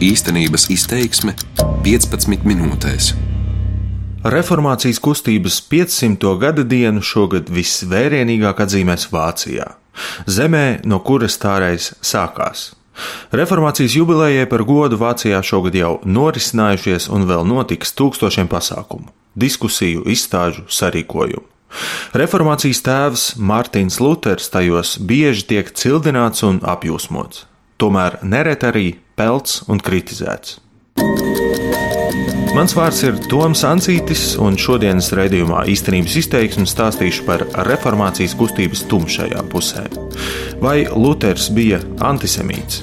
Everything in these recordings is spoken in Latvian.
Īstenības izteiksme 15 minūtēs. Reformācijas kustības 500. gada dienu šogad visvērienīgāk atzīmēs Vācijā, zemē, no kuras tāreiz sākās. Reformācijas jubilejai par godu Vācijā šogad jau norisinājušies un vēl notiks tūkstošiem pasākumu, diskusiju, izstāžu, sarīkojumu. Reformācijas tēvs Mārtiņš Luters tajos bieži tiek cildināts un apjūsmots, tomēr neret arī pelts un kritizēts. Mans vārds ir Toms Ancītis, un šodienas raidījumā īstenības izteiksmi stāstīšu par reformācijas kustības tumšajām pusēm. Vai Luters bija antisemīts?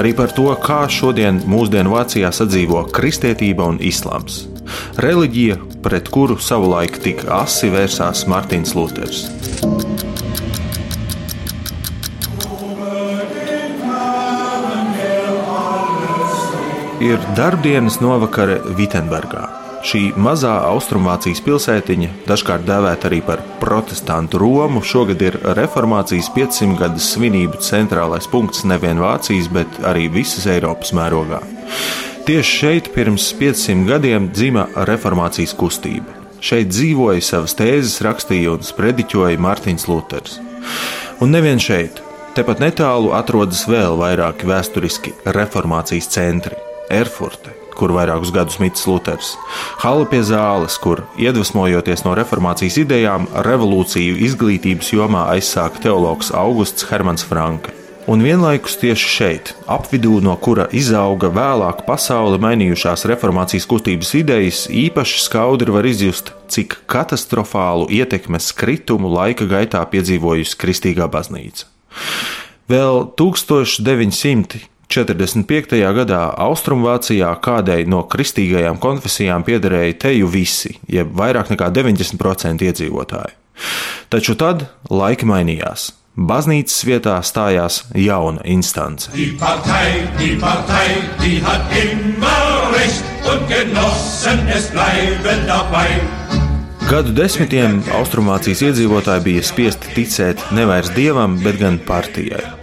Arī par to, kā šodien mūsdienu Vācijā sadzīvo kristietība un islāms. Reliģija, pret kuru savulaik tik asi vērsās Mārtiņš Luters. Ir darbdienas novakare Vitsenburgā. Šī mazā austrumvācijas pilsētiņa, dažkārt dēvēta arī par protestantu Romu, šogad ir reformācijas 500 gadu svinību centrālais punkts nevien Vācijas, bet arī visas Eiropas mērogā. Tieši šeit pirms 500 gadiem dzima reformācijas kustība. Šeit dzīvoja savas tēzes, rakstīja un sprediķoja Mārtiņš Luters. Un nevien šeit, tepat netālu atrodas vēl vairāki vēsturiski reformācijas centri Erfurte, kur vairākus gadus mitis Luters, Hala pie zāles, kur, iedvesmojoties no reformācijas idejām, revolūciju izglītības jomā aizsāka teologs Augusts Hermans Franke. Un vienlaikus tieši šeit, apvidū no kura izauga vēlāk pasauli mainījušās reformācijas kustības idejas, īpaši skaudri var izjust, cik katastrofālu ietekmes kritumu laika gaitā piedzīvojusi Kristīgā baznīca. Vēl 1900. 45. gadā Austrumvācijā kādai no kristīgajām konfesijām piederēja teju visi, jeb vairāk nekā 90% iedzīvotāji. Taču tad laiki mainījās. Baznīcas vietā stājās jauna instance. Die Partei, die Partei, die hat immer recht und Genossen es bleiben dabei. Gadu desmitiem Austrumvācijas iedzīvotāji bija spiesti ticēt nevis dievam, bet gan partijai.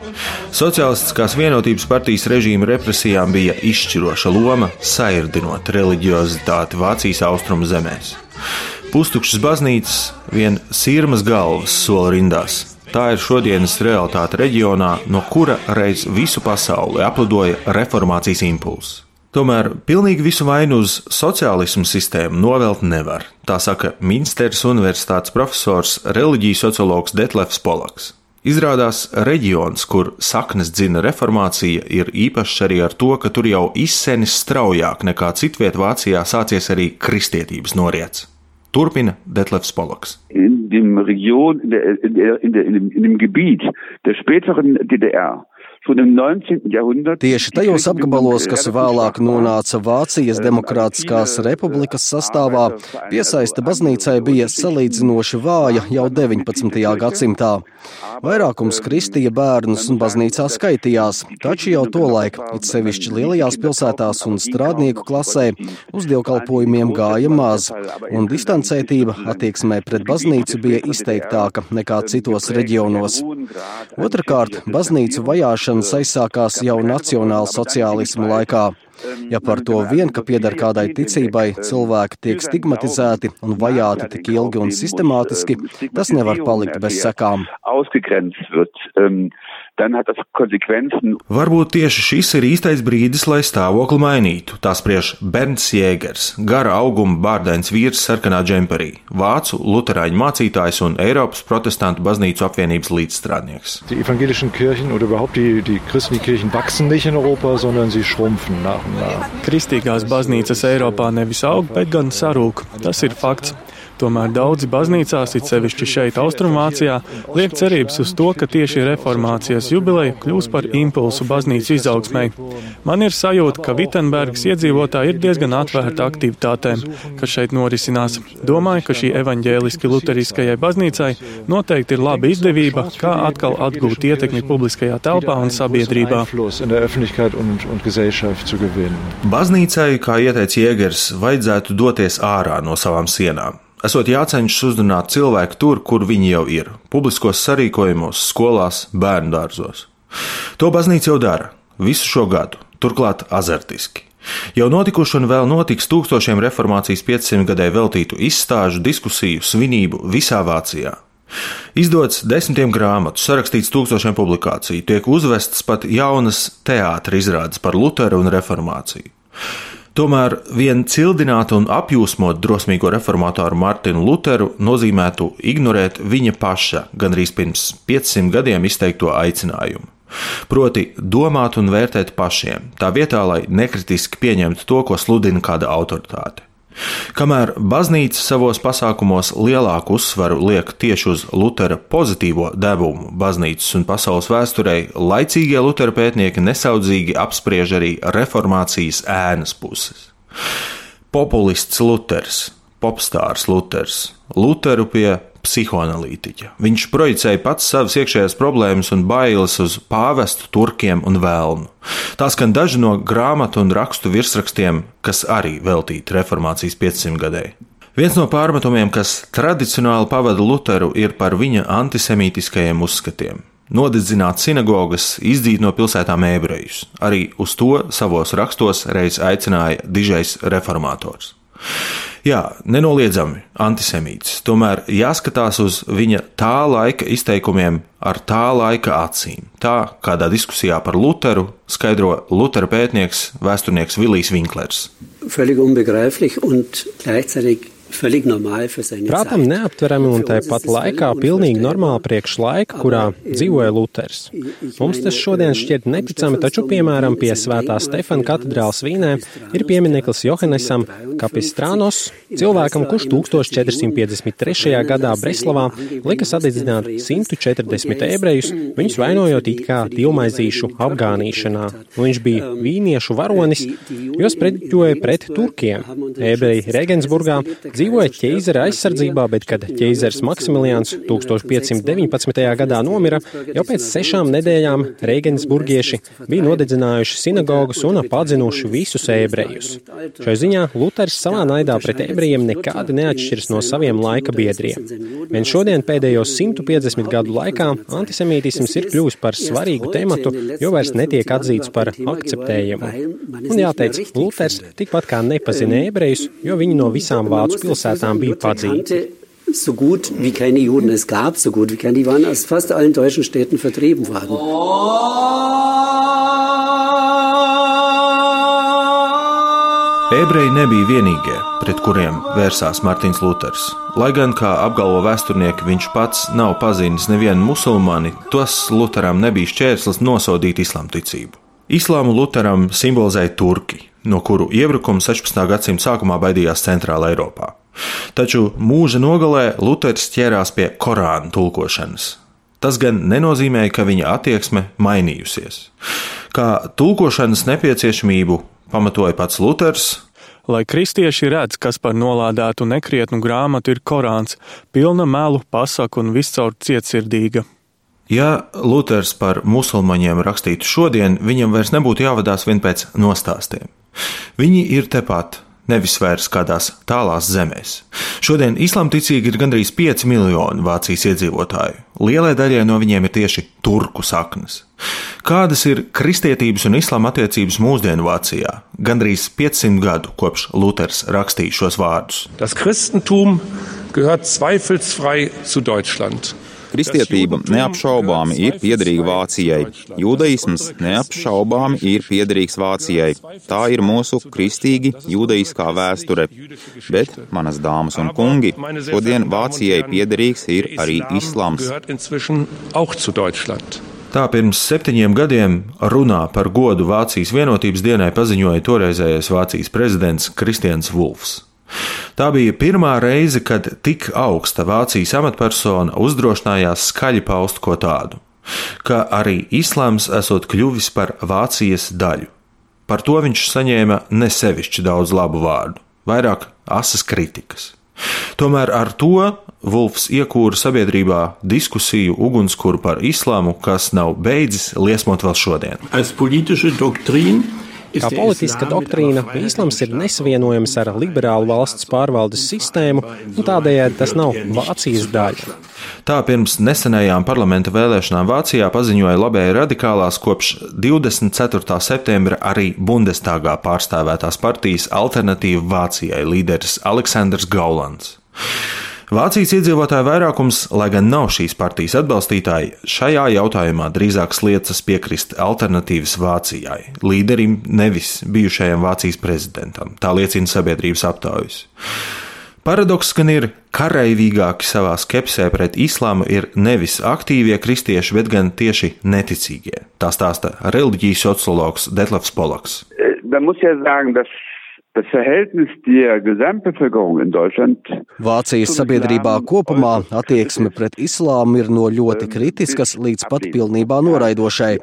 Sociālistiskās vienotības partijas režīma represijām bija izšķiroša loma, sairdinot reliģiozitāti Vācijas austrumu zemēs. Pustukšas baznīcas, vien sirmas galvas sola rindās. Tā ir šodienas realitāte reģionā, no kura reiz visu pasauli aplidoja reformācijas impulss. Tomēr pilnīgi visu vainu uz sociālismu sistēmu novelt nevar, tā saka Minsteras Universitātes profesors, reliģijas sociologs Detlefs Polaks. Izrādās, reģions, kur saknes dzina reformācija, ir īpašs arī ar to, ka tur jau izsenis straujāk nekā citviet Vācijā sācies arī kristietības noriets. Turpina Detlefs Polaks. In dem Region, in, der, in, der, in dem Gebiet der späteren DDR Tieši tajos apgabalos, kas vēlāk nonāca Vācijas Demokrātiskās republikas sastāvā, piesaista baznīcai bija salīdzinoši vāja jau 19. gadsimtā. Vairākums kristīja bērnus un baznīcā skaitījās, taču jau tolaik, it sevišķi lielajās pilsētās un strādnieku klasē, uz dievkalpojumiem gāja maz, un distancētība attieksmē pret baznīcu bija izteiktāka nekā citos reģionos. Otrakārt, baznīcu vajāšana sarunas aizsākās jau nacionāla sociālisma laikā. Ja par to vien, ka pieder kādai ticībai, cilvēki tiek stigmatizēti un vajāti tik ilgi un sistemātiski, tas nevar palikt bez sekām dann hat das Konsequenzen. Varbūt tieši šis ir īstais brīdis, lai stāvokli mainītu. Tā spriež Bernds Jēgers, gara auguma bārdains vīrs sarkanā džemperī, vācu luterāņu mācītājs un Eiropas protestantu baznīcu apvienības līdzstrādnieks. Die evangelischen Kirchen oder überhaupt die, die christlichen Kirchen wachsen nicht in Europa, sondern sie schrumpfen nach un nach. Kristīgās baznīcas Eiropā nevis aug, bet gan sarūk. Tas ir fakts. Tomēr daudzi baznīcās, it sevišķi šeit, Austrumvācijā, liek cerības uz to, ka tieši reformācijas jubileja kļūs par impulsu baznīcu izaugsmai. Man ir sajūta, ka Vitsenbergas iedzīvotāji ir diezgan atvērti aktivitātēm, kas šeit norisinās. Domāju, ka šī evaņģēliski luteriskajai baznīcai noteikti ir laba izdevība, kā atkal atgūt ietekmi publiskajā telpā un sabiedrībā. Baznīcai, kā ieteica Jēgers, vajadzētu doties ārā no savām sienām esot jācenšas uzrunāt cilvēku tur, kur viņi jau ir - publiskos sarīkojumos, skolās, bērnu dārzos. To baznīca jau dara visu šo gadu. turklāt azartiski. Jau notikuši un vēl notiks tūkstošiem reformācijas 500 gadē veltītu izstāžu, diskusiju, svinību visā Vācijā. Izdots desmitiem grāmatu, sarakstīts tūkstošiem publikāciju, tiek uzvestas pat jaunas teātris izrādes par Lutheru un reformāciju. Tomēr vien cildināt un apjūsmot drosmīgo reformātoru Martinu Lutheru nozīmētu ignorēt viņa paša gandrīz pirms 500 gadiem izteikto aicinājumu. Proti, domāt un vērtēt pašiem, tā vietā, lai nekritiski pieņemtu to, ko sludina kāda autoritāte. Kamēr baznīca savos pasākumos lielāku uzsvaru liek tieši uz Lutera pozitīvo devumu baznīcas un pasaules vēsturē, laicīgie Lutera pētnieki nesaudzīgi apspriež arī reformācijas ēnas puses. Populists Luters, popstārs Luters, Luteru pie psihoanalītiķa. Viņš projicēja pats savas iekšējās problēmas un bailes uz pāvestu, turkiem un vēlnu. Tā skan daži no grāmatu un rakstu virsrakstiem, kas arī veltīti reformācijas 500 gadēji. Viens no pārmetumiem, kas tradicionāli pavada Lutheru, ir par viņa antisemītiskajiem uzskatiem. Nodedzināt sinagogas, izdzīt no pilsētām ebrejus. Arī uz to savos rakstos reiz aicināja dižais reformators. Jā, nenoliedzami antisemīts. Tomēr jāskatās uz viņa tā laika izteikumiem ar tā laika acīm. Tā kādā diskusijā par Lutheru skaidro Lutera pētnieks, vēsturnieks Vilijs Vinklers. Völlig unbegreiflich und gleichzeitig Prātam neaptverami un tāpat laikā pilnīgi normāli priekš laika, kurā dzīvoja Luters. Mums tas šodien šķiet neticami, taču, piemēram, pie Svētā Stefana katedrāls Vīnē ir piemineklis Johannesam Kapistrānos, cilvēkam, kurš 1453. gadā Breslavā lika sadedzināt 140 ebrejus, viņus vainojot it kā divmaizīšu apgānīšanā. Viņš bija vīniešu varonis, jo sprediķoja pret turkiem. Ebreji Regensburgā dzīvoja ķeizara aizsardzībā, bet kad ķeizars Maksimiliāns 1519. gadā nomira, jau pēc sešām nedēļām Reigensburgieši bija nodedzinājuši sinagogus un padzinuši visus ebrejus. Šai ziņā Luters savā naidā pret ebrejiem nekādi neatšķiras no saviem laika biedriem. Vien šodien pēdējos 150 gadu laikā antisemītisms ir kļuvis par svarīgu tematu, jo vairs netiek atzīts par akceptējumu. Un jāteic, Luters tikpat kā nepazina ebrejus, jo viņi no visām vācu pilsētām bija padzīti. So gut wie keine Juden es gab, so gut wie keine, die waren aus fast allen deutschen Städten vertrieben worden. Ebreji nebija vienīgie, pret kuriem vērsās Mārtiņš Luters. Lai gan, kā apgalvo vēsturnieki, viņš pats nav pazīnis nevienu musulmani, tas Lutheram nebija šķērslis nosodīt islāma ticību. Islāmu Lutheram simbolizēja turki, no kuru iebrukumu 16. gadsimta sākumā baidījās Centrāla Eiropā. Taču mūža nogalē Luters ķērās pie Korāna tulkošanas. Tas gan nenozīmēja, ka viņa attieksme mainījusies. Kā tulkošanas nepieciešamību pamatoja pats Luters. Lai kristieši redz, kas par nolādētu nekrietnu grāmatu ir Korāns, pilna melu, pasaku un viscaur cietsirdīga. Ja Luters par musulmaņiem rakstītu šodien, viņam vairs nebūtu jāvadās vien pēc nostāstiem. Viņi ir tepat, nevis vairs kādās tālās zemēs. Šodien islamticīgi ir gandrīz 5 miljoni Vācijas iedzīvotāju. Lielai daļai no viņiem ir tieši turku saknes. Kādas ir kristietības un islāma attiecības mūsdienu Vācijā? Gandrīz 500 gadu kopš Luters rakstīja šos vārdus. Das Christentum gehört zweifelsfrei zu Deutschland. Kristietība neapšaubāmi ir piederīga Vācijai, jūdaisms neapšaubāmi ir piederīgs Vācijai. Tā ir mūsu kristīgi jūdaiskā vēsture. Bet, manas dāmas un kungi, šodien Vācijai piederīgs ir arī islāms. Tā pirms septiņiem gadiem runā par godu Vācijas vienotības dienai paziņoja toreizējais Vācijas prezidents Kristians Vulfs. Tā bija pirmā reize, kad tik augsta Vācijas amatpersona uzdrošinājās skaļi paust ko tādu, ka arī islāms esot kļuvis par Vācijas daļu. Par to viņš saņēma nesevišķi daudz labu vārdu, vairāk asas kritikas. Tomēr ar to Vulfs iekūra sabiedrībā diskusiju ugunskura par islāmu, kas nav beidzis liesmot vēl šodien. Kā politiska doktrīna, islams ir nesavienojams ar liberālu valsts pārvaldes sistēmu, un tādējādi tas nav Vācijas daļa. Tā pirms nesenajām parlamenta vēlēšanām Vācijā paziņoja labēji radikālās kopš 24. septembra arī Bundestagā pārstāvētās partijas Alternatīva Vācijai līderis Aleksandrs Gaulands. Vācijas iedzīvotāju vairākums, lai gan nav šīs partijas atbalstītāji, šajā jautājumā drīzāk sliecas piekrist alternatīvas Vācijai, līderim, nevis bijušajam Vācijas prezidentam. Tā liecina sabiedrības aptaujas. Paradoks gan ir, karavīgāki savā skepsē pret islāmu ir nevis aktīvie kristieši, bet gan tieši neticīgie. Tā stāsta reliģijas sociologs Detlefs Polaks. Man muss ja sagen, dass Vācijas sabiedrībā kopumā attieksme pret islāmu ir no ļoti kritiskas līdz pat pilnībā noraidošai.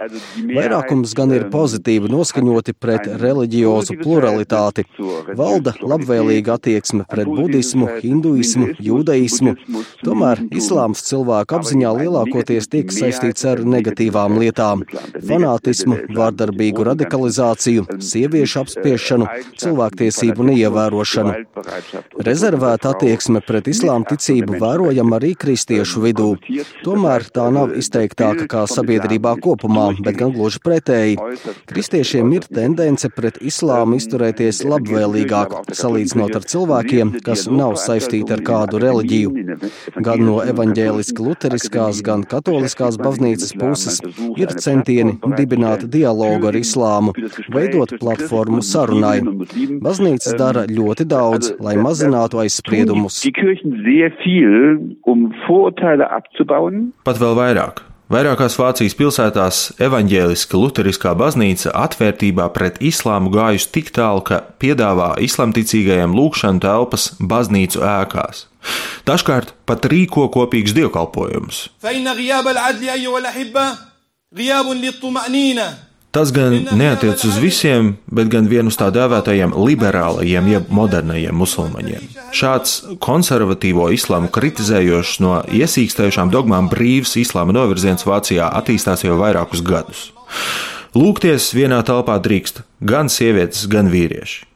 Vairākums gan ir pozitīvi noskaņoti pret reliģiozu pluralitāti. Valda labvēlīga attieksme pret budismu, hinduismu, jūdaismu. Tomēr islāms cilvēku apziņā lielākoties tiek saistīts ar negatīvām lietām - fanātismu, vārdarbīgu radikalizāciju, sieviešu apspiešanu, cilvēktiesību cilvēktiesību neievērošanu. Rezervēta attieksme pret islāma ticību vērojama arī kristiešu vidū. Tomēr tā nav izteiktāka kā sabiedrībā kopumā, bet gan gluži pretēji. Kristiešiem ir tendence pret islāmu izturēties labvēlīgāk, salīdzinot ar cilvēkiem, kas nav saistīti ar kādu reliģiju. Gan no evaņģēliski luteriskās, gan katoliskās baznīcas puses ir centieni dibināt dialogu ar islāmu, veidot platformu sarunai. Baznīcas dara ļoti daudz, lai mazinātu aizspriedumus. Um Pat vēl vairāk. Vairākās Vācijas pilsētās evaņģēliska luteriskā baznīca atvērtībā pret islāmu gājusi tik tālu, ka piedāvā islamticīgajiem lūkšanu telpas baznīcu ēkās. Dažkārt pat rīko kopīgus dievkalpojumus. Tas gan neatiec uz visiem, bet gan vienu uz tā dēvētajiem liberālajiem, jeb modernajiem musulmaņiem. Šāds konservatīvo islāmu kritizējošs no iesīkstējušām dogmām brīvs islāma novirziens Vācijā attīstās jau vairākus gadus. Lūgties vienā telpā drīkst gan sievietes, gan vīrieši.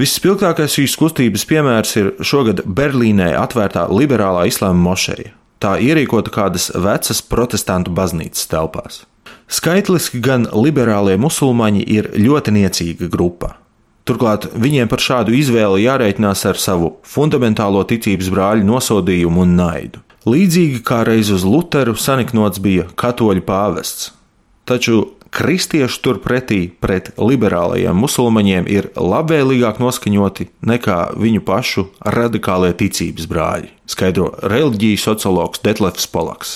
Visspilgtākais šīs kustības piemērs ir šogad Berlīnē atvērtā liberālā islāma mošeja. Tā ierīkota kādas vecas protestantu baznīcas telpās. Skaitliski gan liberālie musulmaņi ir ļoti niecīga grupa. Turklāt viņiem par šādu izvēli jārēķinās ar savu fundamentālo ticības brāļu nosodījumu un naidu. Līdzīgi kā reiz uz Lutheru saniknots bija katoļu pāvests. Taču kristieši turpretī pret liberālajiem musulmaņiem ir labvēlīgāk noskaņoti nekā viņu pašu radikālie ticības brāļi skaidro reliģijas sociologs Detlefs Polaks.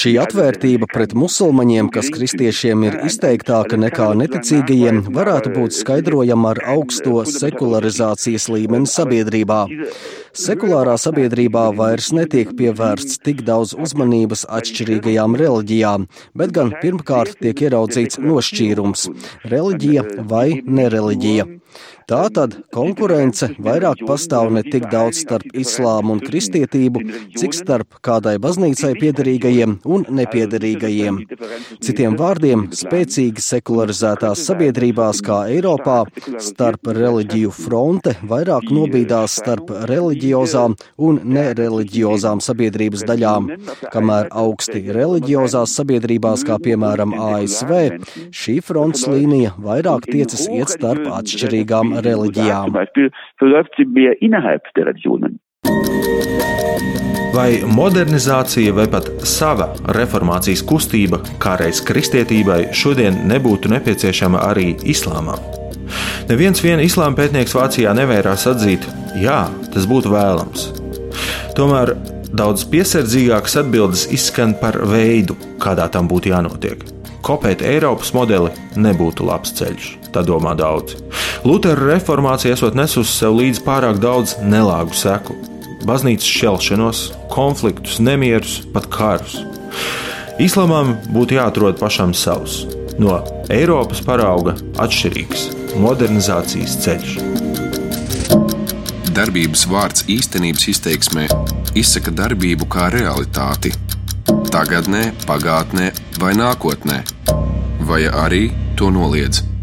Šī atvērtība pret musulmaņiem, kas kristiešiem ir izteiktāka nekā neticīgajiem, varētu būt skaidrojama ar augsto sekularizācijas līmeni sabiedrībā. Sekulārā sabiedrībā vairs netiek pievērsts tik daudz uzmanības atšķirīgajām reliģijām, bet gan pirmkārt tiek ieraudzīts nošķīrums - reliģija vai nereliģija. Tātad konkurence vairāk pastāv ne tik daudz starp islāmu un kristietību, cik starp kādai baznīcai piederīgajiem un nepiederīgajiem. Citiem vārdiem, spēcīgi sekularizētās sabiedrībās kā Eiropā starp reliģiju fronte vairāk nobīdās starp reliģiozām un nereliģiozām sabiedrības daļām, kamēr augsti reliģiozās sabiedrībās, kā piemēram ASV, šī fronts līnija vairāk tiecas iet starp atšķirīgām reliģijām. Vai modernizācija vai pat sava reformācijas kustība, kā reiz kristietībai, šodien nebūtu nepieciešama arī islāmam? Neviens vien islāma pētnieks Vācijā nevērās atzīt, jā, tas būtu vēlams. Tomēr daudz piesardzīgākas atbildes izskan par veidu, kādā tam būtu jānotiek. Kopēt Eiropas modeli nebūtu labs ceļš, tā domā daudzi. Lutera reformācija esot nesusi sev līdzi pārāk daudz nelāgu seku, baznīcas šķelšanos, konfliktus, nemierus, pat karus. Islamam būtu jāatrod pašam savs, no Eiropas parauga atšķirīgs modernizācijas ceļš. Darbības vārds īstenības izteiksmē izsaka darbību kā realitāti tagadnē, pagātnē vai nākotnē, vai arī to noliedz.